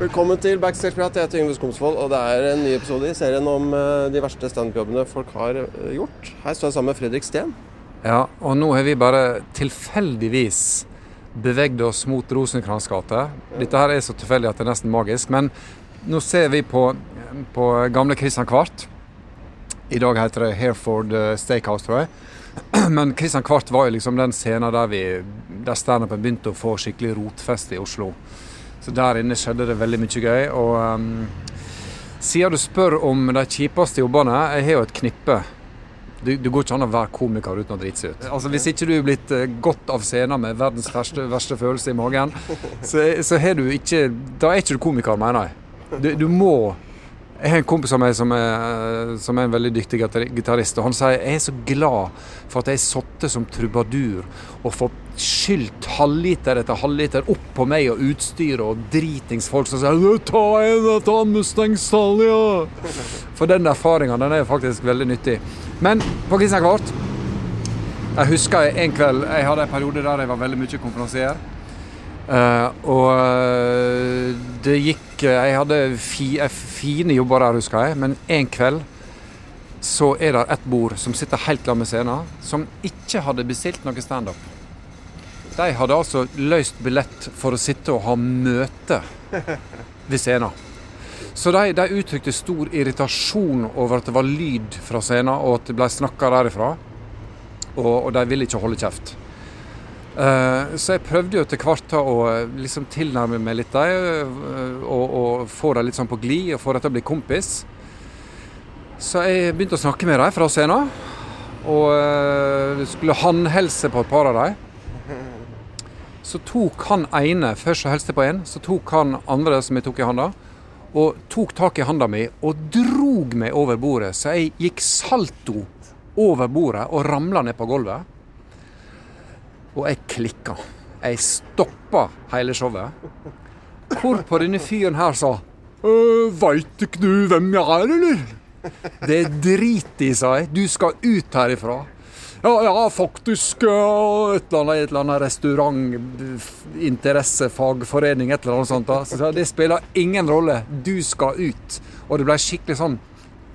Velkommen til Backstage-prat. Jeg heter Yngve Skomsvold, og det er en ny episode i serien om eh, de verste standup-jobbene folk har eh, gjort. Her står jeg sammen med Fredrik Steen. Ja, og nå har vi bare tilfeldigvis beveget oss mot Rosenkrantz gate. Dette her er så tilfeldig at det er nesten magisk. Men nå ser vi på, på gamle Christian Kvart. I dag heter det Hereford Stakehouse, Steakhouse, tror jeg. Men Christian Kvart var jo liksom den scenen der, vi, der standupen begynte å få skikkelig rotfeste i Oslo. Så der inne skjedde det veldig mye gøy. Og um, siden du spør om de kjipeste jobbene, jeg har jo et knippe. Du, du går ikke an å være komiker uten å drite seg ut. Altså Hvis ikke du er blitt uh, godt av scenen med verdens verste, verste følelse i magen, så, så har du ikke Da er ikke du komiker, mener jeg. Du, du må jeg har en kompis av meg som er, som er en veldig dyktig gitarist. og Han sier jeg er så glad for at jeg satte som trubadur og fått skylt halvliter etter halvliter opp på meg og utstyret og dritings folk som sier 'Ta en ta Mustang ja! For den erfaringa den er faktisk veldig nyttig. Men på Kristian Kvart Jeg husker en kveld Jeg hadde en periode der jeg var veldig mye konferansier. Uh, og uh, det gikk uh, Jeg hadde fi, fine jobber der, husker jeg. Men en kveld så er det et bord som sitter helt sammen med scenen, som ikke hadde bestilt noe standup. De hadde altså løst billett for å sitte og ha møte ved scenen. Så de, de uttrykte stor irritasjon over at det var lyd fra scenen, og at det ble snakka derifra. Og, og de ville ikke holde kjeft. Uh, så jeg prøvde jo etter hvert å liksom tilnærme meg litt dem, uh, og, og, få dem litt sånn på glid, og få dem til å bli kompis. Så jeg begynte å snakke med dem fra scenen, og skulle håndhilse på et par av dem. Så tok han ene, først og hilste på én, så tok han andre som jeg tok i handa, og tok tak i handa mi og drog meg over bordet, så jeg gikk salto over bordet og ramla ned på gulvet. Og jeg klikka. Jeg stoppa hele showet. Hvorpå denne fyren her sa Veit ikke du hvem jeg er, eller? Det driter i, sa jeg. Du skal ut herifra. Ja, ja, faktisk. Et eller annet, et eller annet restaurant, interessefagforening, et eller annet sånt. da. Så det spiller ingen rolle. Du skal ut. Og det ble skikkelig sånn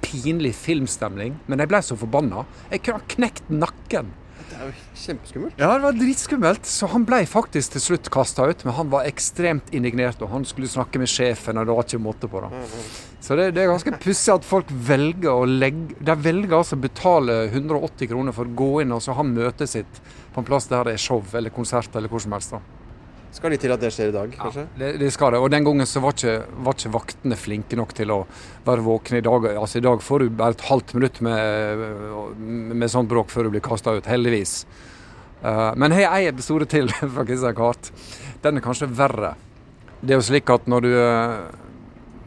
pinlig filmstemning. Men jeg ble så forbanna. Jeg kunne ha knekt nakken. Det er jo kjempeskummelt. Ja, det var dritskummelt. Så han ble faktisk til slutt kasta ut. Men han var ekstremt indignert, og han skulle snakke med sjefen, og det var ikke måte på. det. Så det, det er ganske pussig at folk velger å legge De velger altså å betale 180 kroner for å gå inn og så ha møtet sitt på en plass der det er show eller konsert eller hvor som helst. da. Skal litt til at det skjer i dag, kanskje? Ja, det, det, skal det. Og den gangen så var ikke, var ikke, vaktene flinke nok til å være våkne i dag. Altså I dag får du bare et halvt minutt med, med sånt bråk før du blir kasta ut, heldigvis. Uh, men jeg har ei episode til fra Kristian Kart. Den er kanskje verre. Det er jo slik at når du uh,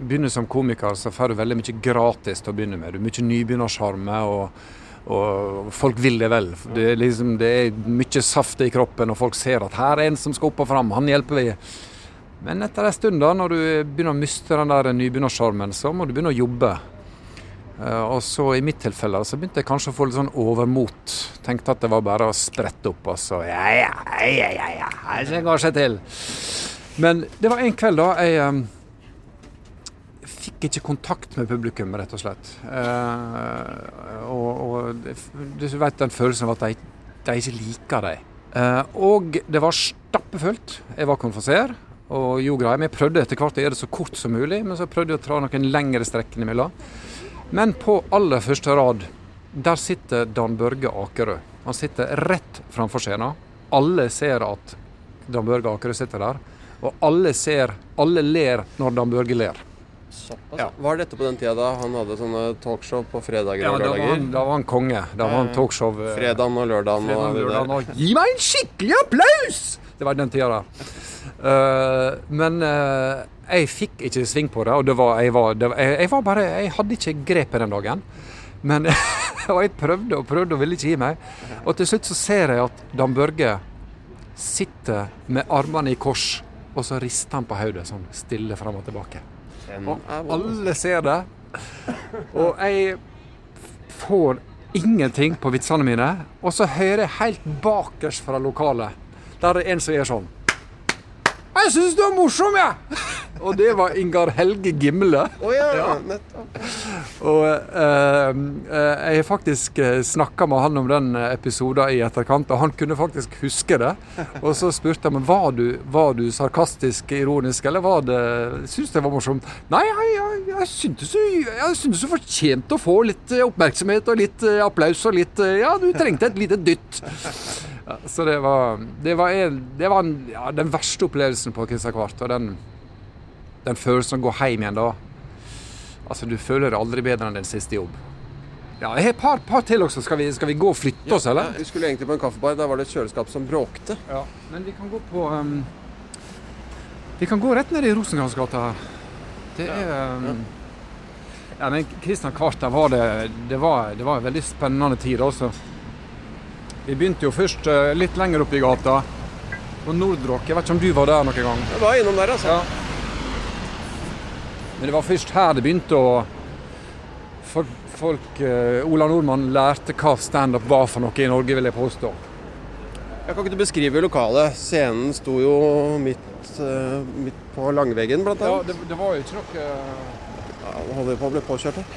begynner som komiker, så får du veldig mye gratis til å begynne med. Du har mye nybegynnersjarme. og og folk vil det vel. Det er, liksom, det er mye saft i kroppen, og folk ser at her er en som skal opp og fram, han hjelper vi. Men etter en stund, da, når du begynner å miste den der nybegynnersjarmen, så må du begynne å jobbe. Uh, og så i mitt tilfelle så begynte jeg kanskje å få litt sånn overmot. Tenkte at det var bare å sprette opp, og så ja, ja, ja, ja, ja, det går seg til. Men det var en kveld da jeg um, fikk ikke kontakt med publikum, rett og slett. Eh, og, og, du vet den følelsen av at de, de ikke liker deg. Eh, og det var stappfullt. Jeg var konferansier og gjorde greier. Vi prøvde etter hvert å gjøre det så kort som mulig, men så prøvde jeg å dra noen lengre strekk innimellom. Men på aller første rad, der sitter Dan Børge Akerø. Han sitter rett framfor scenen. Alle ser at Dan Børge Akerø sitter der. Og alle ser, alle ler når Dan Børge ler. Såpass. Ja. Var dette på den tida da han hadde sånne talkshow på fredager ja, og lørdager? Ja, da var han konge. Da var han talkshow eh, Fredagen og lørdagen. Og, lørdagen og Gi meg en skikkelig applaus! Det var den tida, da. Uh, men uh, jeg fikk ikke sving på det, og det var, jeg, var, det, jeg, jeg, var bare Jeg hadde ikke grepet den dagen. Men Og jeg prøvde og prøvde og ville ikke gi meg. Og til slutt så ser jeg at Dan Børge sitter med armene i kors, og så rister han på hodet sånn stille fram og tilbake. Og alle ser det. Og jeg får ingenting på vitsene mine. Og så hører jeg helt bakerst fra lokalet, der det er en som gjør sånn Jeg syns du er morsom, jeg! Og det var Ingar Helge Gimle. Oh, ja, Ja. Og eh, eh, jeg har faktisk snakka med han om den episoden i etterkant, og han kunne faktisk huske det. Og så spurte jeg meg var du, var du sarkastisk ironisk, eller var det Syns du det var morsomt? Nei, jeg, jeg, jeg syntes du, jeg syntes du fortjente å få litt eh, oppmerksomhet og litt eh, applaus og litt eh, Ja, du trengte et lite dytt. Så det var, det var, en, det var en, ja, den verste opplevelsen på Kristian Kvart. Og den, den følelsen av å gå hjem igjen da. Altså, du føler deg aldri bedre enn din siste jobb. Ja, jeg har et par, par til også. Skal vi, skal vi gå og flytte oss, eller? Ja, vi skulle egentlig på en kaffebar. Der var det et kjøleskap som bråkte. Ja. Men vi kan gå på um, Vi kan gå rett ned i Rosenkransgata her. Det er um, ja, men Kristian Kvart, der var det, det, var, det var en veldig spennende tid også. Vi begynte jo først eh, litt lenger oppe i gata, på Nordrock. Jeg vet ikke om du var der noen gang? Jeg var innom der, altså. Ja. Men det var først her det begynte å for folk eh, Ola Nordmann lærte hva standup var for noe i Norge, vil jeg påstå. Jeg kan ikke du beskrive lokalet. Scenen sto jo midt, eh, midt på langveggen, blant Ja, annet. det, det var jo ikke noe Ja, nå holder vi på å bli påkjørt her.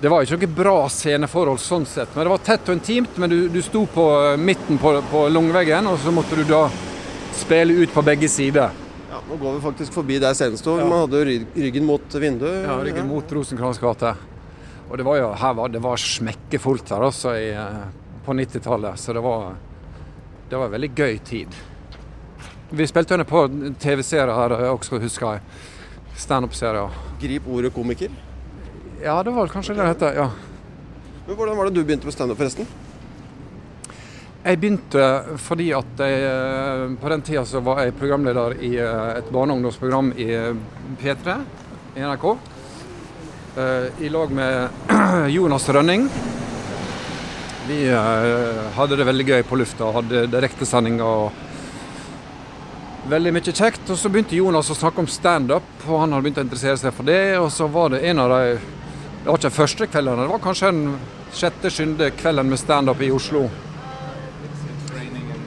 Det var ikke noe bra sceneforhold sånn sett, men det var tett og intimt. Men du, du sto på eh, midten på, på langveggen, og så måtte du da spille ut på begge sider. Ja, nå går vi faktisk forbi der scenen sto. Ja. Man hadde ryggen mot vinduet. Ja, ryggen mot Rosenkrantz gate. Og det var jo, her var det var smekkefullt her også i, eh, på 90-tallet, så det var, det var en veldig gøy tid. Vi spilte under på TV-serier her eh, også, husker jeg. Standup-serier. Grip ordet komiker. Ja, det var kanskje kanskje det det het. Ja. Men hvordan var det du begynte med standup, forresten? Jeg begynte fordi at jeg, eh, på den tida så var jeg programleder i eh, et barne- og ungdomsprogram i eh, P3 i NRK. I lag med Jonas Rønning. Vi hadde det veldig gøy på lufta, hadde direktesendinger og veldig mye kjekt. Og så begynte Jonas å snakke om standup, og han hadde begynt å interessere seg for det. Og så var det en av de Det var ikke den første kvelden, det var kanskje den sjette-sjuende kvelden med standup i Oslo.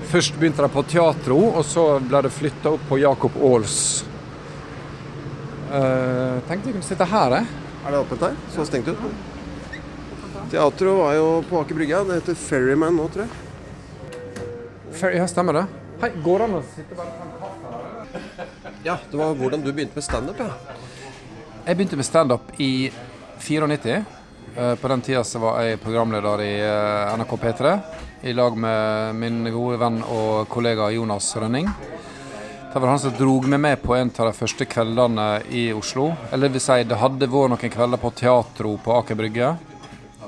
Først begynte de på Teatro, og så ble det flytta opp på Jacob Aals. Uh, tenkte vi kunne sitte her, jeg. Er det åpent her? Så stengt ut? Teatro var jo på Aker Brygge. Det heter Ferryman nå, tror jeg. Ferry, ja, stemmer det. Hei, går det an å sitte bare på en kaffe? Ja, det var hvordan du begynte med standup, ja. Jeg begynte med standup i 94. Eh, På den tida så var jeg programleder i eh, NRK P3 i lag med min gode venn og kollega Jonas Rønning. Det var han som drog meg med på en av de første kveldene i Oslo. Eller det si, det hadde vært noen kvelder på Teatro på Aker Brygge.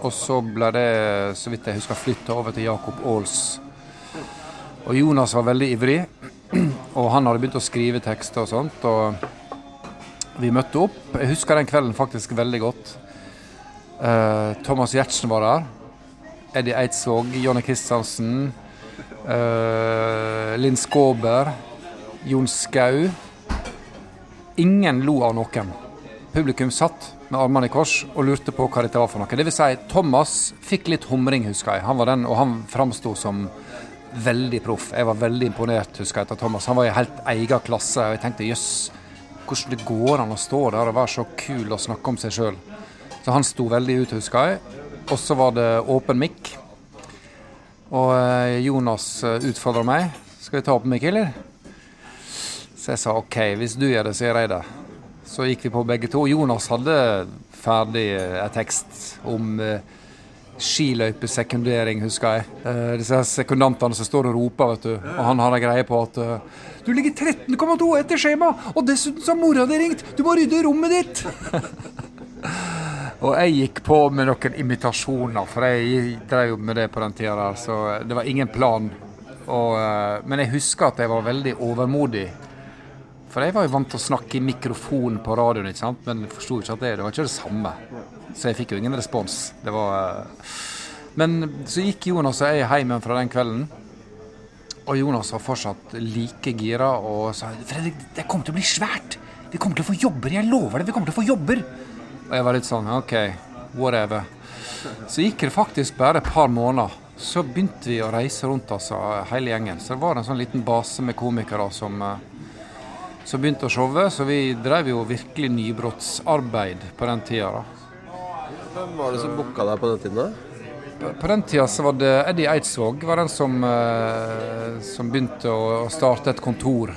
Og så ble det, så vidt jeg husker, flytta over til Jakob Aals. Og Jonas var veldig ivrig, og han hadde begynt å skrive tekster og sånt. og vi møtte opp. Jeg husker den kvelden faktisk veldig godt. Uh, Thomas Giertsen var der. Eddie Eidsvåg, Jonny Kristiansen, uh, Linn Skåber, Jon Skau. Ingen lo av noen. Publikum satt med armene i kors og lurte på hva dette var for noe. Det vil si, Thomas fikk litt humring, husker jeg. Han var den, og han framsto som veldig proff. Jeg var veldig imponert husker jeg, etter Thomas. Han var i helt egen klasse. og Jeg tenkte jøss, hvordan det går an å stå der og være så kul og snakke om seg sjøl. Så han sto veldig ut, husker jeg. Og så var det åpen mic. Og eh, Jonas eh, utfordra meg. Skal vi ta åpen mic, eller? Så jeg sa OK, hvis du gjør det, så gjør jeg det. Så gikk vi på begge to. Jonas hadde ferdig eh, en tekst om eh, skiløypesekundering, husker jeg. Eh, disse sekundantene som står og roper, vet du. Og han har en greie på at eh, du ligger 13,2 etter skjema, og dessuten så har mora di ringt! Du må rydde rommet ditt! og jeg gikk på med noen imitasjoner, for jeg drev jo med det på den tida der, så det var ingen plan. Og, eh, men jeg husker at jeg var veldig overmodig. For jeg var jo vant til å snakke i mikrofon på radioen, ikke sant? men forsto ikke at det, det var ikke det samme. Så jeg fikk jo ingen respons. Det var eh, Men så gikk Jonas og jeg hjem fra den kvelden. Og Jonas var fortsatt like gira og sa Fredrik, det kommer til å bli svært. Vi kommer til å få jobber, jeg lover det. Vi kommer til å få jobber. Og jeg var litt sånn OK, whatever. Så gikk det faktisk bare et par måneder. Så begynte vi å reise rundt altså, hele gjengen. Så det var en sånn liten base med komikere som, eh, som begynte å showe, så vi drev jo virkelig nybrottsarbeid på den tida. Hvem var det som booka deg på den tiden? da? På den tida så var det Eddie Eidsvåg var den som, eh, som begynte å starte et kontor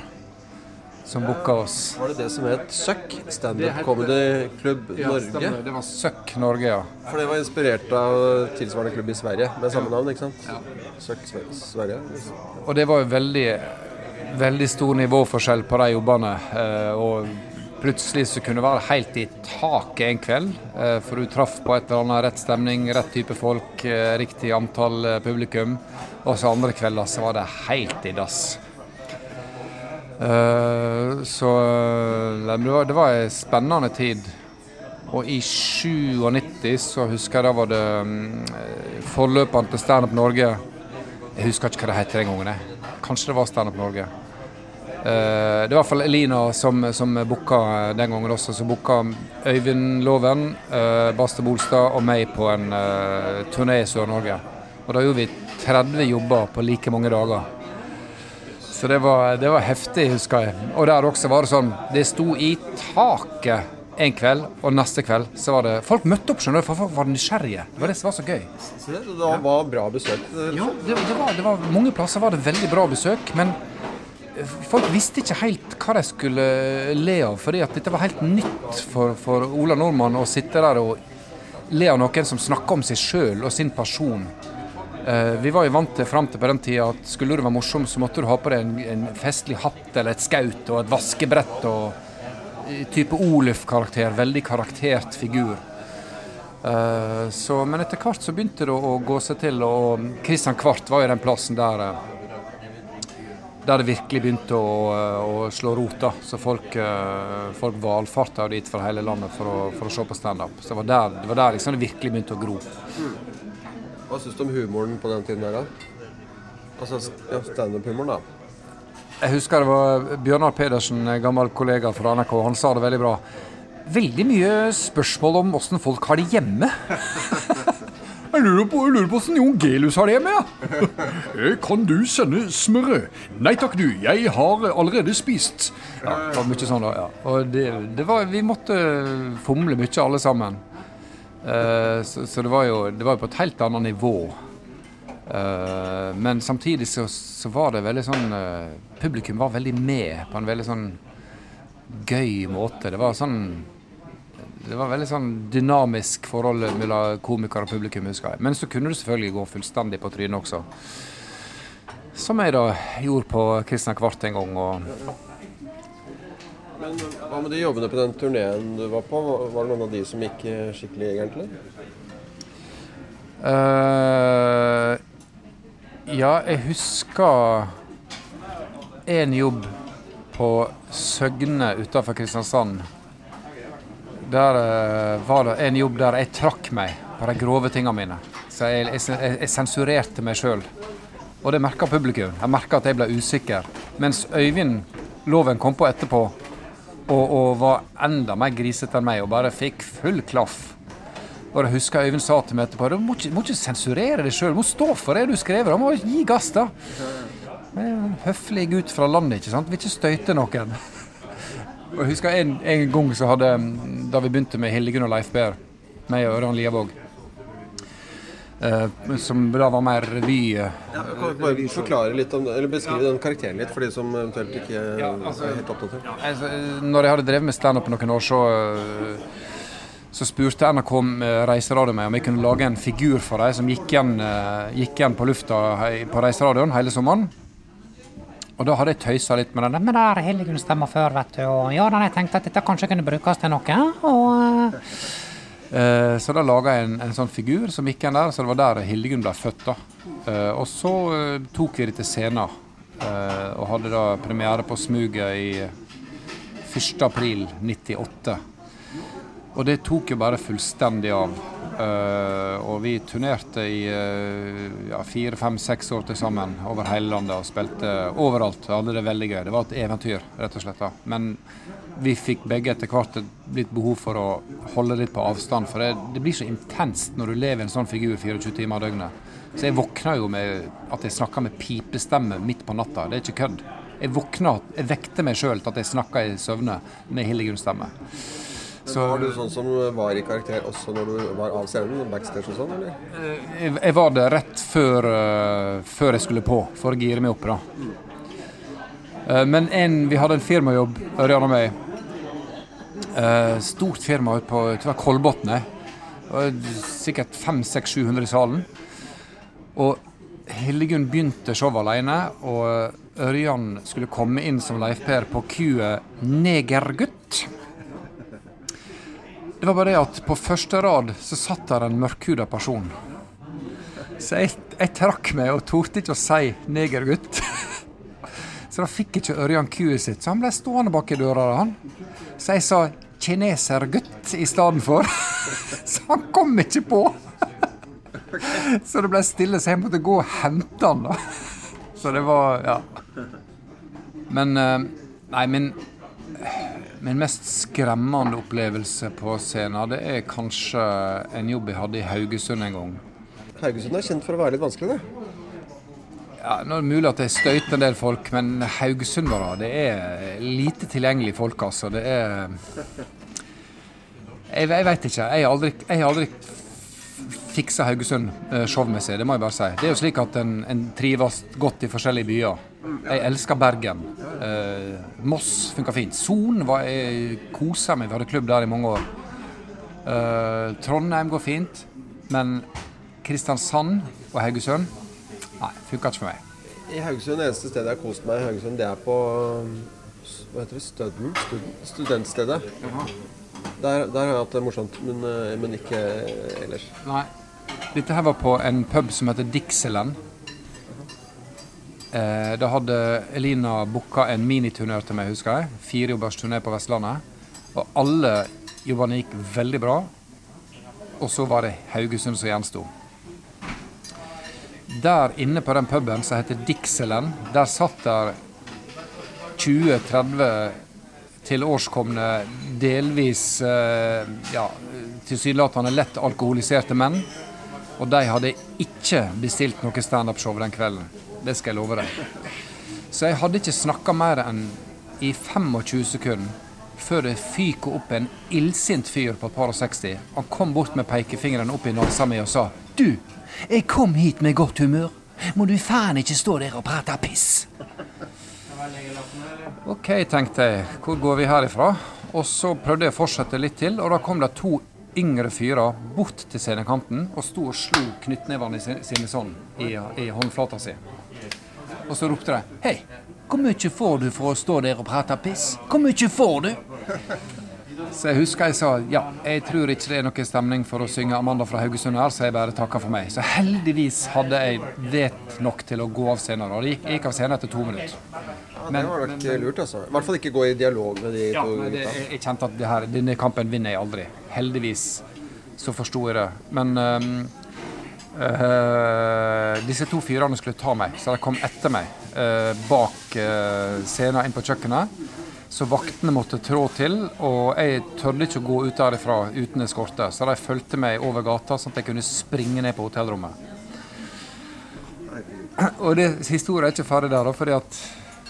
som booka oss. Var det det som het Søkk? Standup Comedy Klubb Norge? Det var Søkk Norge, ja. For det var inspirert av tilsvarende klubb i Sverige med samme navn, ikke sant? Ja. Søkk Sve- Sverige. Og det var jo veldig, veldig stor nivåforskjell på de jobbene. eh, Og plutselig så kunne det være helt i taket en kveld. eh, For du traff på et eller annet rett stemning, rett type folk, eh, riktig antall eh, publikum. Og så andre kvelder så var det helt i dass. Så det var, ei en spennende tid. Og i 97 så husker jeg da var det mm, forløperen til Standup Norge. Jeg husker ikke hva det heter den gangen. Kanskje det var Standup Norge. Eh, det var i hvert fall Elina som, som booka den gangen også. Som booka Øyvind Loven, uh, Baste Bolstad og meg på en turné i Sør-Norge. Og da gjorde vi 30 jobber på like mange dager. Så det var, det var heftig, husker jeg. Og der også var det sånn Det sto i taket en kveld, og neste kveld så var det Folk møtte opp, skjønner du, for folk var nysgjerrige. Det var det som var så gøy. Så det var bra besøk. Ja, det, det, var, det var Mange plasser var det veldig bra besøk, men eh, folk visste ikke helt hva de skulle le av. fordi at dette var helt nytt for, for Ola Nordmann å sitte der og le av noen som snakker om seg sjøl og sin person. Eh, vi var jo vant til fram til på den tida at skulle du være morsom, så måtte du ha på deg en, en festlig hatt eller et skaut og et vaskebrett og eh, type Oluf-karakter. Veldig karaktert figur. Uh, så, men etter hvert så begynte det å gå seg til, og Kristian Kvart var jo den plassen der eh, der det virkelig begynte å, eh, å slå rot. da. Så folk, eh, folk valfarta dit fra hele landet for å, for å se på standup. Så det var der, det var der liksom det virkelig begynte å gro. Hva syns du om humoren på den tiden her, da? Altså ja, standup-humoren, da. Jeg husker det var Bjørnar Pedersen, gammel kollega fra NRK, han sa det veldig bra. Veldig mye spørsmål om åssen folk har det hjemme. Jeg lurer på, jeg lurer på hvordan Jon Gelius har det med. Eh, Kan du sende smøret? Nei takk, du. Jeg har allerede spist. Ja, det var mye sånn da, ja. Og det, det var, vi måtte fomle mye alle sammen. Uh, så, så det var jo det var jo på et helt annet nivå. Uh, men samtidig så, så var det veldig sånn uh, Publikum var veldig med på en veldig sånn gøy måte. Det var sånn Det var veldig sånn dynamisk forhold mellom komiker og publikum, husker jeg. Men så kunne du selvfølgelig gå fullstendig på trynet også. Som jeg da gjorde på Kristian Kvart en gang. og Men hva med de jobbene på den turneen du var på? Var det noen av de som gikk eh, skikkelig, egentlig? Uh, ja, jeg husker en jobb på Søgne utafor Kristiansand. Der uh, var det en jobb der jeg trakk meg på de grove tingene mine. Så jeg, jeg, jeg sensurerte meg sjøl. Og det merka publikum. Jeg merka at jeg ble usikker. Mens Øyvind Loven kom på etterpå og, og var enda mer grisete enn meg og bare fikk full klaff. Og jeg husker Øyvind sa til meg etterpå du må ikke, sensurere deg sjøl, du må stå for det du skriver. Du må gi gass, da. En høflig gutt fra landet, ikke sant. Vil ikke støyte noen. Jeg husker en, en gang så hadde Da vi begynte med Hildegunn og Leif Bær, meg og Ørjan Liavåg, eh, som da var mer revy eh, Ja, kan du bare forklare litt om, eller Beskrive den karakteren litt for de som eventuelt ikke altså- er helt oppdatert. Altså, når jeg hadde drevet med standup noen år, så, øh, så spurte NRK med Reiseradio meg om jeg kunne lage en figur for dem som gikk igjen, gikk igjen på lufta på Reiseradioen hele sommeren. Og da hadde jeg tøysa litt med den. Men der har Hildegunn stemma før, vet du. Og ja, da jeg tenkte at dette kanskje kunne brukes til noe. Og, øh, så da laga jeg en, en sånn figur som gikk igjen der. Så det var der Hildegunn ble født. da. Eh, og så tok vi det til scenen. eh, og hadde da premiere på Smuget i 1. april 98. Og det tok jo bare fullstendig av. Uh, og vi turnerte i eh, ja, fire, fem, seks år til sammen over hele landet og spilte overalt. Hadde det veldig gøy. Det var et eventyr, rett og slett. da. Men vi fikk begge etter hvert litt behov for å holde litt på avstand. For det, det blir så intenst når du lever i en sånn figur 24 timer i døgnet. Så jeg våkna jo med at jeg snakka med pipestemme midt på natta. Det er ikke kødd. Jeg våkna, jeg vekte meg sjøl til at jeg snakka i søvne med Hildegunns stemme. Så, var du sånn som var i karakter også når du var av scenen? Backstage og sånn, eller? Jeg, jeg var det rett før, uh, før, jeg skulle på, for å gire meg opp. da. Uh, men en, vi hadde en firmajobb, Ørjan og meg. Stort firma ute på jeg Kolbotn. Sikkert 500-700 i salen. Og Hildegunn begynte showet alene, og Ørjan skulle komme inn som Leif Per på kuet 'Negergutt'. Det var bare det at på første rad så satt der en mørkhuda person. Så jeg, jeg, trakk meg og torde ikke å si 'negergutt'. Så da fikk ikke Ørjan queuet sitt, så han ble stående bak i døra. han. Så jeg sa 'kinesergutt' i stedet for. Så han kom ikke på. Så det ble stille, så jeg måtte gå og hente han. da. Så det var Ja. Men eh, Nei, min, min mest skremmende opplevelse på scenen, det er kanskje en jobb jeg hadde i Haugesund en gang. Haugesund er kjent for å være litt vanskelig, det? Ja, Nå er det mulig at jeg støyter en del folk, men haugesundere det er lite tilgjengelige folk, altså. Det er Jeg, jeg veit ikke. Jeg har aldri, jeg har aldri fiksa Haugesund eh, showmessig, det må jeg bare si. Det er jo slik at en, en trives godt i forskjellige byer. Jeg elsker Bergen. Eh, Moss funka fint. Son var jeg kosa meg, vi hadde klubb der i mange år. Eh, Trondheim går fint, men Kristiansand og Haugesund nei, funka ikke for meg. I Haugesund, Det eneste stedet jeg har kost meg i Haugesund, det er på hva heter det, Støden? Studentstedet. Der, der, har jeg hatt det morsomt, men, eh, men ikke ellers. Nei. Dette her var på en pub som heter Dixieland. Eh, da hadde Elina booka en miniturnør til meg, husker jeg. Firejobbers turné på Vestlandet. Og alle jobbene gikk veldig bra. Og så var det Haugesund som gjensto. Der inne på den puben som heter Dixieland, der satt der 20-30 tilårskomne, delvis eh, ja, tilsynelatende lett alkoholiserte menn. Og de hadde ikke bestilt noe standup-show den kvelden. Det skal jeg love deg. Så jeg hadde ikke snakka mer enn i 25 sekunder før det fyker opp en illsint fyr på et par og 60. Han kom bort med pekefingeren opp i nesa mi og sa Du, jeg kom hit med godt humør. Må du faen ikke stå der og prate piss. OK, tenkte jeg. Hvor går vi herifra? Og så prøvde jeg å fortsette litt til, og da kom det to yngre fyrer bort til scenekanten og sto og slo knyttnevene sine sånn i, i håndflata si. Og så ropte de Hei, hvor mye får du for å stå der og prate piss? Hvor mye får du? Så jeg husker jeg sa ja, jeg tror ikke det er noe stemning for å synge Amanda fra Haugesund her, så jeg bare takka for meg. Så heldigvis hadde jeg vet nok til å gå av scenen. Og det gikk, gikk av scenen etter to minutter. Ja, det var nok men, lurt, altså. I hvert fall ikke gå i dialog med de ja, to gutta. Jeg, jeg kjente at her, denne kampen vinner jeg aldri. Heldigvis så forsto jeg det. Men um, uh, disse to fyrene skulle ta meg, så de kom etter meg uh, bak uh, scenen inn på kjøkkenet. Så vaktene måtte trå til, og jeg tørde ikke å gå ut derifra uten eskorte. Så de fulgte meg over gata, sånn at jeg kunne springe ned på hotellrommet. Og det, historien er ikke ferdig der, fordi at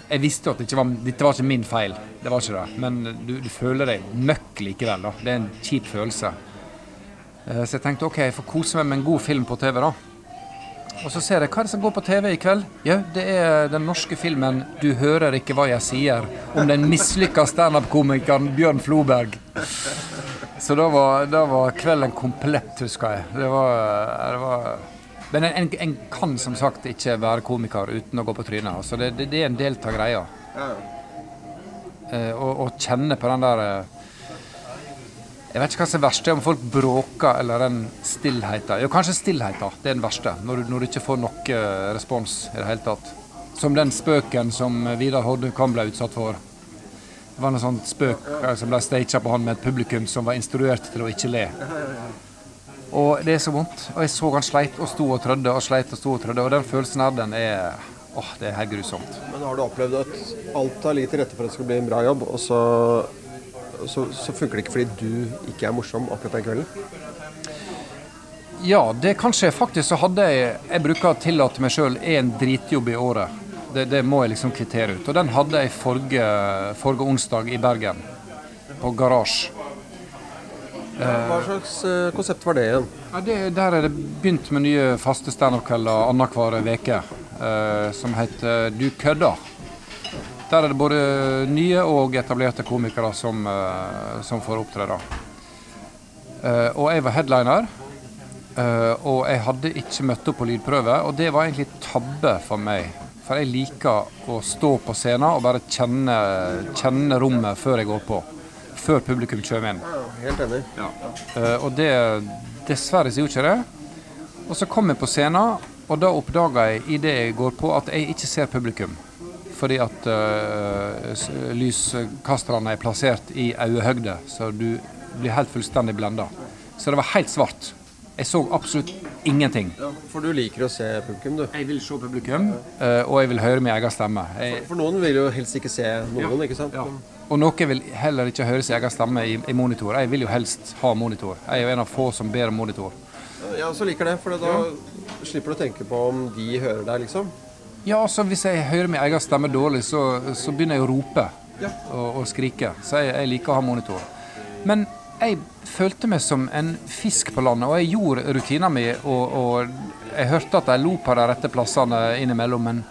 jeg visste at det ikke var, dette var ikke min feil. Det var ikke det. Men du, du føler deg møkk likevel. da. Det er en kjip følelse. Så jeg tenkte OK, jeg får kose meg med en god film på TV, da. Og så ser jeg hva er det som går på TV i kveld. Ja, det er den norske filmen 'Du hører ikke hva jeg sier' om den mislykka standup-komikeren Bjørn Floberg. Så da var, da var, kvelden komplett, husker jeg. Det var, det var Men en, en, kan som sagt ikke være komiker uten å gå på trynet. Altså det, det, det, er en del av greia. Ja. Eh, å kjenne på den der eh, jeg vet ikke hva som er verst, om folk bråker eller den stillheten. Jo, kanskje stillheten. Det er den verste. Når du, når du, ikke får noe respons i det hele tatt. Som den spøken som Vidar Hodnekam ble utsatt for. Det var en sånn spøk eh, som ble staged på han med et publikum som var instruert til å ikke le. Og det er så vondt. Og jeg så han sleit og sto og trødde og sleit og sto og trødde. Og den følelsen her, den er åh, det er helt grusomt. Men har du opplevd at alt har ligget til rette for at det skal bli en bra jobb, og så så, så, funker det ikke fordi du ikke er morsom akkurat den kvelden? Ja, det kan skje. Faktisk så hadde jeg Jeg bruker å tillate meg sjøl én dritjobb i året. Det, det, må jeg liksom kvittere ut. Og den hadde jeg forrige, forrige onsdag i Bergen, på Garasje. Hva slags uh, konsept var det igjen? Ja, det, der er det begynt med nye faste standup-kvelder annenhver uke, uh, som heter Du kødder. Der er det både nye og etablerte komikere som, uh, som får opptre. og jeg var headliner. og jeg hadde ikke møtt opp på lydprøve, og det var egentlig tabbe for meg. For jeg liker å stå på scenen og bare kjenne, kjenne rommet før jeg går på før publikum kommer inn. Ja, helt enig. Ja. Uh, og det Dessverre så gjorde ikke det. Og så kom jeg på scenen, og da oppdaga jeg i det jeg går på, at jeg ikke ser publikum. Fordi at uh, lyskasterne er plassert i øyehøgde, så du blir helt fullstendig blenda. Så det var helt svart. Jeg så absolutt ingenting. Ja, for du liker å se publikum, du? Jeg vil se publikum, uh, og jeg vil høre min egen stemme. Jeg... For, for, noen vil jo helst ikke se noen, ja, ikke sant? Ja. Og noen vil heller ikke høre sin egen stemme i, i, monitor. Jeg vil jo helst ha monitor. Jeg er jo en av få som ber om monitor. Ja, så liker det, for da ja. slipper du å tenke på om de hører deg, liksom. Ja, altså hvis jeg hører min egen stemme dårlig, så, så begynner jeg å rope ja. og, og, skrike. Så jeg, jeg, liker å ha monitor. Men jeg følte meg som en fisk på landet, og jeg gjorde rutina mi, og, og jeg hørte at de lo på de rette plassene innimellom. men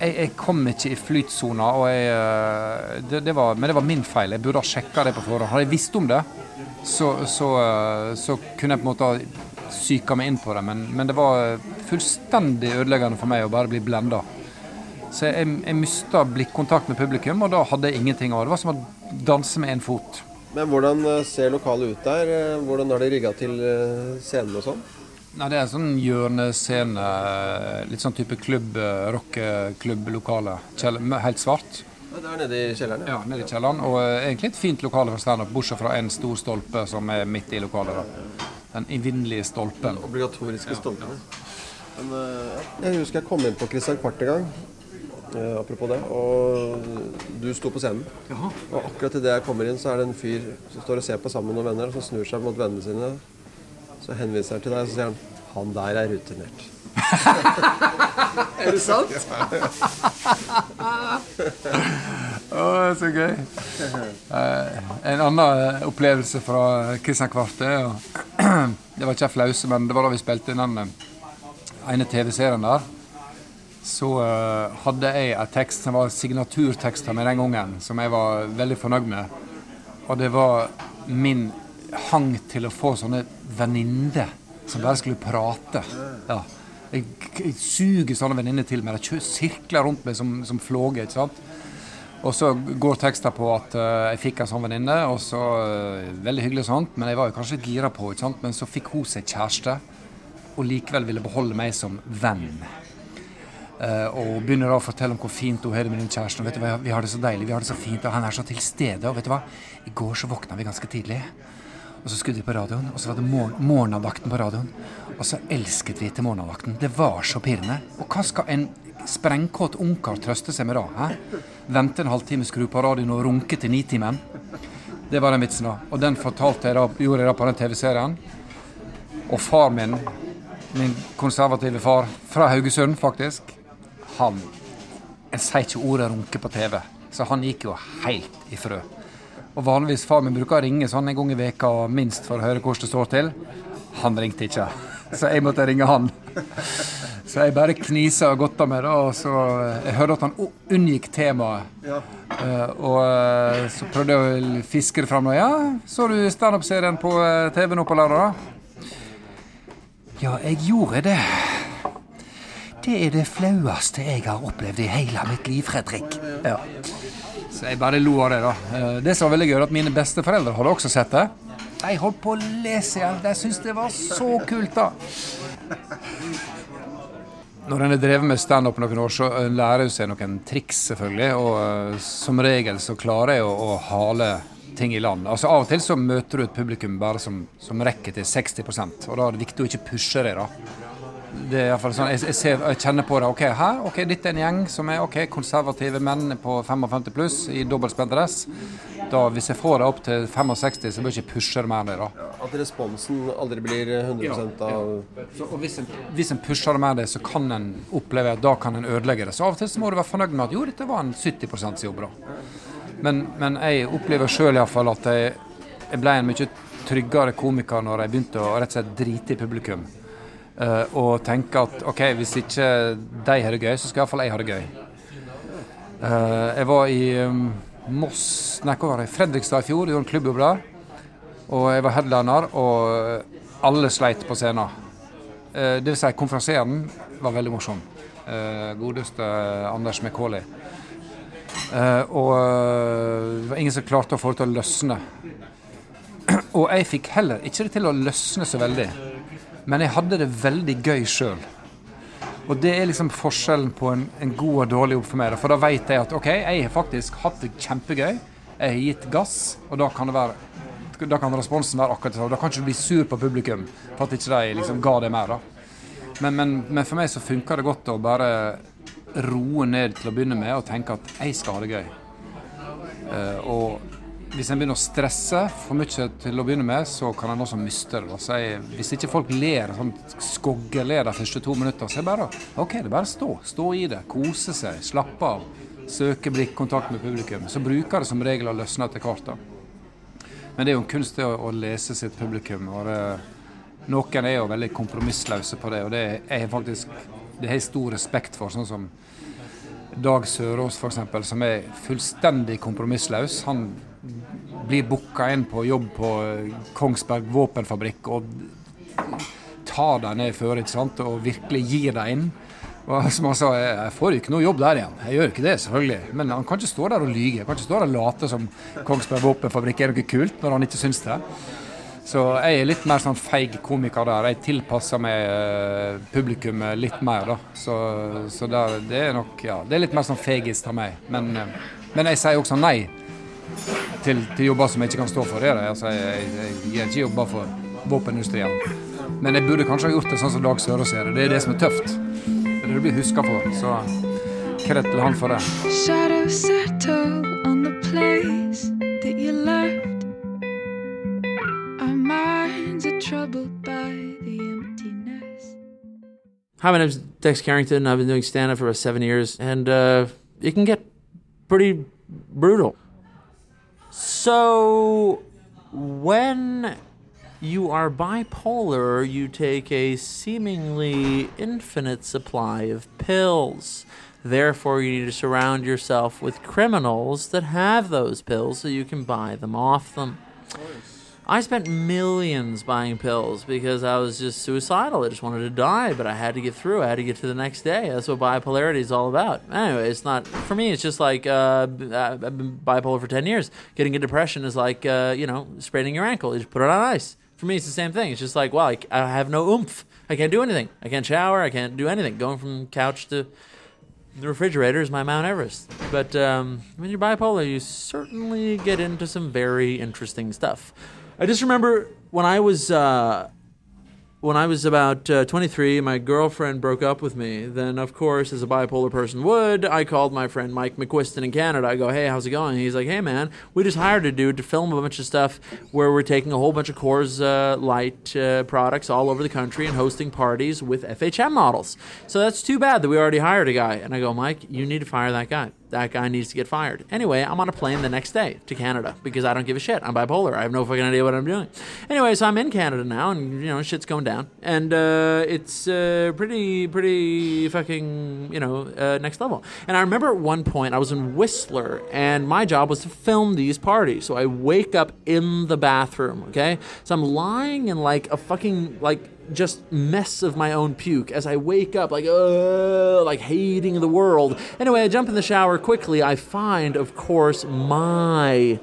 jeg, jeg, kom ikke i flytsona, eh, men det var min feil. Jeg burde ha sjekka det på forhånd. Hadde jeg visst om det, så, så, eh, så kunne jeg på en måte psyka meg inn på det. Men, men, det var fullstendig ødeleggende for meg å bare bli blenda. Så jeg, jeg mista blikkontakt med publikum, og da hadde jeg ingenting av det. Det var som å danse med én fot. Men hvordan eh, ser lokalet ut der? Hvordan har de rigga til scenen og sånn? Nei, Det er en sånn hjørnescene, litt sånn type klubb, rockeklubblokale. Helt svart. Det er nede i kjelleren? Ja, ja nede i kjelleren. Og uh, egentlig et fint lokale for standup, bortsett fra en stor stolpe som er midt i lokalet. da. Den evinnelige stolpen. Den obligatoriske stolpen. Ja. Men, jeg husker jeg kom inn på Christian Kvart en gang. Uh, apropos det. Og du sto på scenen. Jaha. Og akkurat idet jeg kommer inn, så er det en fyr som står og ser på sammen med noen venner, og så snur seg mot vennene sine så henviser han til deg, og så sier han 'Han der er rutinert'. er det sant? Å, oh, så gøy. Uh, en annen eh, opplevelse fra Kristian Kvarte Det var ikke en flause, men det var da vi spilte inn den eh, ene TV-serien der. Så uh, hadde jeg en tekst som var signaturteksten min den gangen, som jeg var veldig fornøyd med. Og det var min hang til å få sånne venninner som bare skulle prate. Ja. Jeg, jeg suger sånne venninner til meg. De sirkler rundt meg som, som flåger. ikke sant? Og så går teksten på at uh, jeg fikk en sånn venninne, og så uh, Veldig hyggelig sånt, men jeg var jo kanskje litt gira på ikke sant? Men så fikk hun seg kjæreste, og likevel ville beholde meg som venn. Uh, og begynner da å fortelle om hvor fint hun har det med den kjæresten. Og vet du hva, Vi har det så deilig, vi har det så fint, og han er så til stede. Og vet du hva, i går så våkna vi ganske tidlig. Og så skrudde vi på radioen, og så var det mor morgenandakten på radioen. Og så elsket vi til morgenandakten. Det var så pirrende. Og hva skal en sprengkåt ungkar trøste seg med da? Hæ? Vente en halvtime, skru på radioen og runke til nitimen? Det var den vitsen, da. Og den fortalte jeg da, gjorde jeg da på den TV-serien. Og far min, min konservative far, fra Haugesund faktisk, han Jeg sier ikke ordet runke på TV, så han gikk jo helt i frø. Og vanligvis far min bruker å ringe sånn en gang i veka minst for å høre hvordan det står til. Han ringte ikke, så jeg måtte ringe han. Så jeg bare knisa og godta meg, da, og så eh, Jeg hørte at han unngikk temaet. Ja. Uh, og uh, så prøvde jeg å fiske det fram. Og, ja, så du standup-serien på TV nå på lørdag? Ja, jeg gjorde det. Det er det flaueste jeg har opplevd i hele mitt liv, Fredrik. Ja. Jeg bare lo av det, da. Eh, det som var veldig gøy, at mine besteforeldre hadde også sett det. De holdt på å lese igjen. De syntes det var så kult, da. Når en har drevet med standup noen år, så lærer en seg noen triks, selvfølgelig. Og uh, som regel så klarer jeg å, å, hale ting i land. Altså Av og til så møter du et publikum bare som, som rekker til 60 og da er det viktig å ikke pushe det. da det er iallfall sånn, jeg, jeg, ser, jeg, kjenner på det. Ok, her, ok, dette er en gjeng som er ok, konservative menn på 55 pluss i dobbeltspent dress. da, hvis jeg får det opp til 65, så bør jeg ikke pushe det mer det da. At responsen aldri blir 100 av så, og hvis en, hvis en pusher det med det, så kan en oppleve at da kan en ødelegge det. Så av og til så må du være fornøyd med at jo, dette var en 70% jobb. da. Men, men jeg opplever sjøl iallfall at jeg, jeg ble en mye tryggere komiker når jeg begynte å rett og slett drite i publikum. Uh, og tenke at OK, hvis ikke de har det gøy, så skal iallfall jeg ha det gøy. Uh, jeg var i um, Moss, nei, hvor var jeg? Fredrikstad i fjor, gjorde en klubbjobb. Og jeg var headliner, og alle sleit på scenen. Det vil si, konferansieren var veldig morsom. godeste Anders McCauley. Og det var ingen som klarte å få det til å løsne. og jeg fikk heller ikke det til å løsne så veldig. Men jeg hadde det veldig gøy sjøl. Og det er liksom forskjellen på en, en god og dårlig jobb for meg. For da vet jeg at OK, jeg har faktisk hatt det kjempegøy. Jeg har gitt gass, og da kan være da kan responsen være akkurat sånn. Da kan ikke du bli sur på publikum for at ikke de liksom ga det mer. da. Men, men, men for meg så funker det godt å bare roe ned til å begynne med og tenke at jeg skal ha det gøy. Uh, og hvis en begynner å stresse for mye til å begynne med, så kan en også miste det. Så jeg, hvis ikke folk ler sånn skoggeler de første to minutter, så er det bare OK, bare stå. Stå i det. Kose seg. Slappe av. Søke blikkontakt med publikum. Så bruker det som regel å løsne etter hvert. Men det er jo en kunst å, å lese sitt publikum. og det, Noen er jo veldig kompromissløse på det, og det er faktisk det har jeg stor respekt for. Sånn som Dag Sørås, f.eks., som er fullstendig kompromissløs. Han blir booka inn på jobb på eh, Kongsberg våpenfabrikk og tar deg ned før ikke sant? og virkelig gir deg inn. Og som han sa, jeg får ikke noe jobb der igjen. Jeg gjør ikke det, selvfølgelig. Men han kan ikke stå der og lyge. Han kan ikke stå der og late som Kongsberg våpenfabrikk er noe kult når han ikke syns det. Så jeg er litt mer sånn feig komiker der. Jeg tilpasser meg uh, publikummet litt mer, da. Så, så der, det er nok Ja, det er litt mer sånn feigist av meg. Men, uh, men, jeg sier også nei til, til, jobber som jeg ikke kan stå for. Det. Altså, jeg, jeg, jeg ikke jobber for våpenindustrien. Men jeg burde kanskje ha gjort det sånn som Dag Sørås gjør det. Det er det som er tøft. Det er det du blir huska for. Så kred til han for det. Troubled by the emptiness. Hi, my name is Dex Carrington. I've been doing stand up for about seven years, and uh, it can get pretty brutal. So, when you are bipolar, you take a seemingly infinite supply of pills. Therefore, you need to surround yourself with criminals that have those pills so you can buy them off them. I spent millions buying pills because I was just suicidal. I just wanted to die, but I had to get through. I had to get to the next day. That's what bipolarity is all about. Anyway, it's not for me. It's just like uh, I've been bipolar for ten years. Getting a depression is like uh, you know spraining your ankle. You just put it on ice. For me, it's the same thing. It's just like, well, I, I have no oomph. I can't do anything. I can't shower. I can't do anything. Going from couch to the refrigerator is my Mount Everest. But um, when you're bipolar, you certainly get into some very interesting stuff. I just remember when I was uh, when I was about uh, 23, my girlfriend broke up with me. Then, of course, as a bipolar person would, I called my friend Mike McQuiston in Canada. I go, "Hey, how's it going?" He's like, "Hey, man, we just hired a dude to film a bunch of stuff where we're taking a whole bunch of Coors uh, Light uh, products all over the country and hosting parties with FHM models. So that's too bad that we already hired a guy." And I go, "Mike, you need to fire that guy." That guy needs to get fired. Anyway, I'm on a plane the next day to Canada because I don't give a shit. I'm bipolar. I have no fucking idea what I'm doing. Anyway, so I'm in Canada now, and you know shit's going down, and uh, it's uh, pretty, pretty fucking you know uh, next level. And I remember at one point I was in Whistler, and my job was to film these parties. So I wake up in the bathroom. Okay, so I'm lying in like a fucking like just mess of my own puke as I wake up, like, uh, like hating the world. Anyway, I jump in the shower quickly. I find, of course, my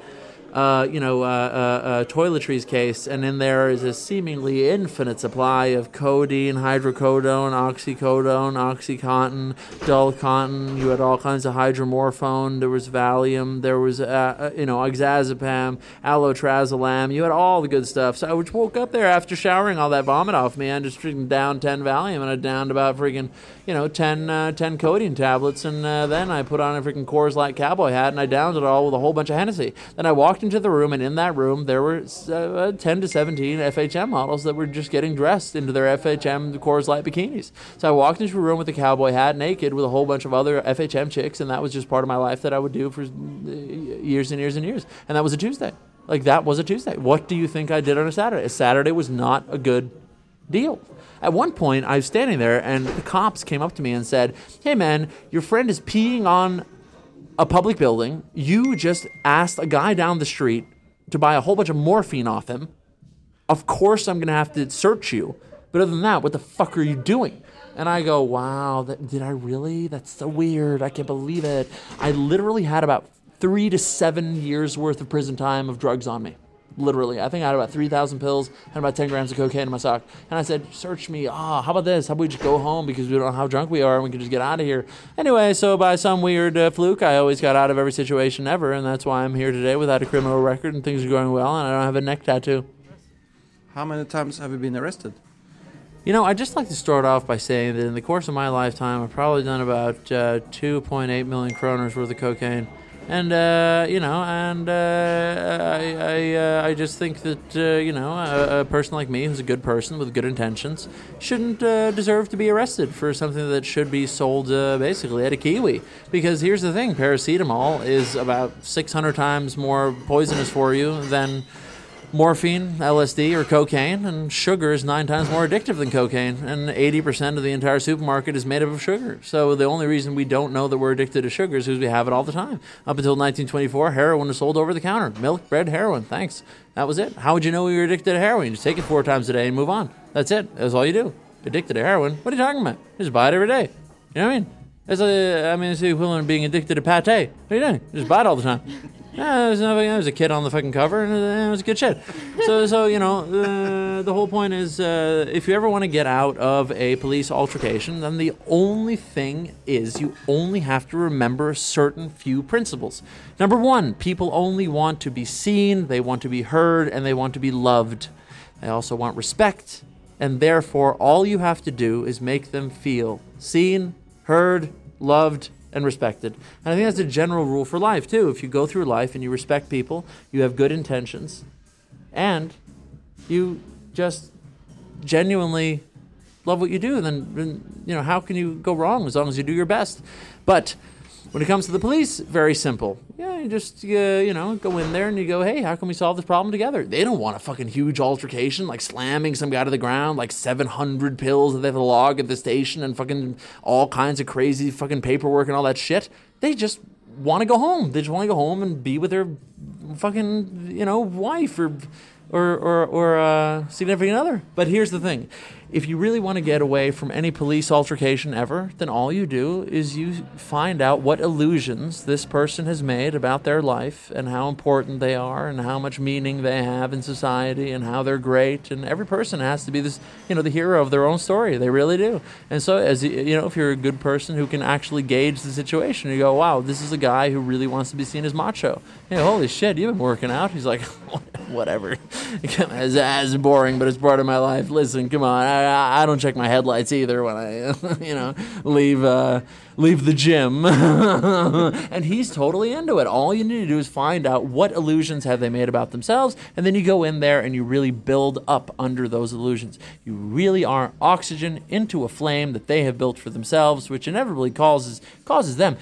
uh, you know, uh, uh, uh, toiletries case, and in there is a seemingly infinite supply of codeine, hydrocodone, oxycodone, oxycontin, dull cotton. You had all kinds of hydromorphone. There was Valium. There was, uh, you know, oxazepam, allotrazolam. You had all the good stuff. So I just woke up there after showering all that vomit off me and just freaking down 10 Valium, and I downed about freaking, you know, 10, 10 codeine tablets, and then I put on a freaking Coors Light cowboy hat, and I downed it all with a whole bunch of Hennessy. Then I walked into the room, and in that room, there were uh, 10 to 17 FHM models that were just getting dressed into their FHM Coors Light bikinis. So I walked into a room with a cowboy hat, naked, with a whole bunch of other FHM chicks, and that was just part of my life that I would do for uh, years and years and years. And that was a Tuesday. Like, that was a Tuesday. What do you think I did on a Saturday? A Saturday was not a good deal. At one point, I was standing there, and the cops came up to me and said, Hey, man, your friend is peeing on a public building. You just asked a guy down the street to buy a whole bunch of morphine off him. Of course, I'm going to have to search you. But other than that, what the fuck are you doing? And I go, wow, that, did I really? That's so weird. I can't believe it. I literally had about three to seven years worth of prison time of drugs on me literally. I think I had about 3,000 pills and about 10 grams of cocaine in my sock. And I said, search me. Ah, oh, how about this? How about we just go home because we don't know how drunk we are and we can just get out of here. Anyway, so by some weird uh, fluke, I always got out of every situation ever. And that's why I'm here today without a criminal record and things are going well and I don't have a neck tattoo. How many times have you been arrested? You know, I'd just like to start off by saying that in the course of my lifetime, I've probably done about uh, 2.8 million kroners worth of cocaine and uh, you know, and uh, I I, uh, I just think that uh, you know a, a, person like me, who's a good person with good intentions, shouldn't uh, deserve to be arrested for something that should be sold uh, basically at a kiwi. Because here's the thing: paracetamol is about 600 times more poisonous for you than morphine, LSD, or cocaine, and sugar is nine times more addictive than cocaine, and 80% of the entire supermarket is made up of sugar. So the only reason we don't know that we're addicted to sugar is because we have it all the time. Up until 1924, heroin was sold over the counter. Milk, bread, heroin. Thanks. That was it. How would you know you were addicted to heroin? Just take it four times a day and move on. That's it. That's all you do. Addicted to heroin? What are you talking about? Just buy it every day. You know what I mean? It's a, I mean, it's the equivalent of being addicted to pate. What are you doing? Just buy it all the time. Yeah, there's, no, there's a kid on the fucking cover, and it was a good shit. So, so you know, uh, the whole point is, uh, if you ever want to get out of a police altercation, then the only thing is you only have to remember certain few principles. Number one, people only want to be seen, they want to be heard, and they want to be loved. They also want respect, and therefore, all you have to do is make them feel seen, heard, loved, and respected. And I think that's a general rule for life, too. If you go through life and you respect people, you have good intentions, and you just genuinely love what you do, then, you know, how can you go wrong as long as you do your best? But when it comes to the police, very simple. Yeah, you just uh, you know go in there and you go, hey, how can we solve this problem together? They don't want a fucking huge altercation, like slamming some guy to the ground, like 700 pills that they have to log at the station and fucking all kinds of crazy fucking paperwork and all that shit. They just want to go home. They just want to go home and be with their fucking you know wife or or or, or uh, significant other. But here's the thing: if you really want to get away from any police altercation ever, then all you do is you find out what illusions this person has made about their life and how important they are and how much meaning they have in society and how they're great. And every person has to be this, you know, the hero of their own story. They really do. And so, as you know, if you're a good person who can actually gauge the situation, you go, "Wow, this is a guy who really wants to be seen as macho." Hey, holy shit, you've been working out. He's like, whatever. it's as boring, but it's part of my life. Listen, come on. I, I don't check my headlights either when I, you know, leave uh, leave the gym. and he's totally into it. All you need to do is find out what illusions have they made about themselves, and then you go in there and you really build up under those illusions. You really are oxygen into a flame that they have built for themselves, which inevitably causes causes them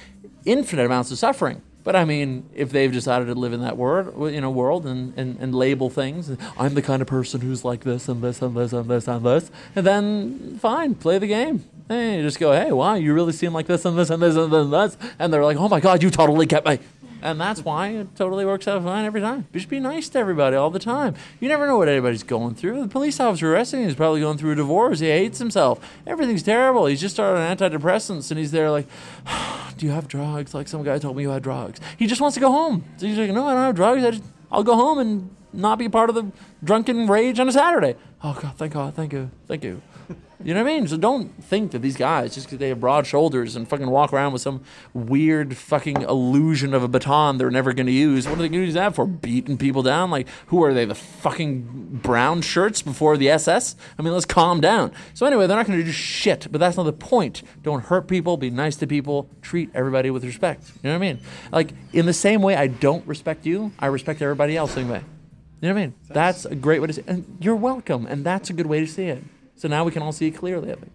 infinite amounts of suffering. But I mean, if they've decided to live in that world, you know, world and, and, and label things, I'm the kind of person who's like this and this and this and this and this, and then fine, play the game. Hey, just go, hey, wow, you really seem like this and this and this and this and this, and they're like, oh my god, you totally kept me. And that's why it totally works out fine every time. Just be nice to everybody all the time. You never know what anybody's going through. The police officer arresting him is probably going through a divorce. He hates himself. Everything's terrible. He's just started on antidepressants and he's there like, do you have drugs? Like some guy told me you had drugs. He just wants to go home. So he's like, no, I don't have drugs. I just I'll go home and not be part of the drunken rage on a Saturday. Oh God, thank God, thank you, thank you. You know what I mean? So don't think that these guys, just because they have broad shoulders and fucking walk around with some weird fucking illusion of a baton they're never going to use, what are they going to use that for? Beating people down? Like, who are they? The fucking brown shirts before the SS? I mean, let's calm down. So, anyway, they're not going to do shit, but that's not the point. Don't hurt people, be nice to people, treat everybody with respect. You know what I mean? Like, in the same way I don't respect you, I respect everybody else same way. You know what I mean? That's a great way to say And you're welcome, and that's a good way to see it. So now we can all see it clearly, I think.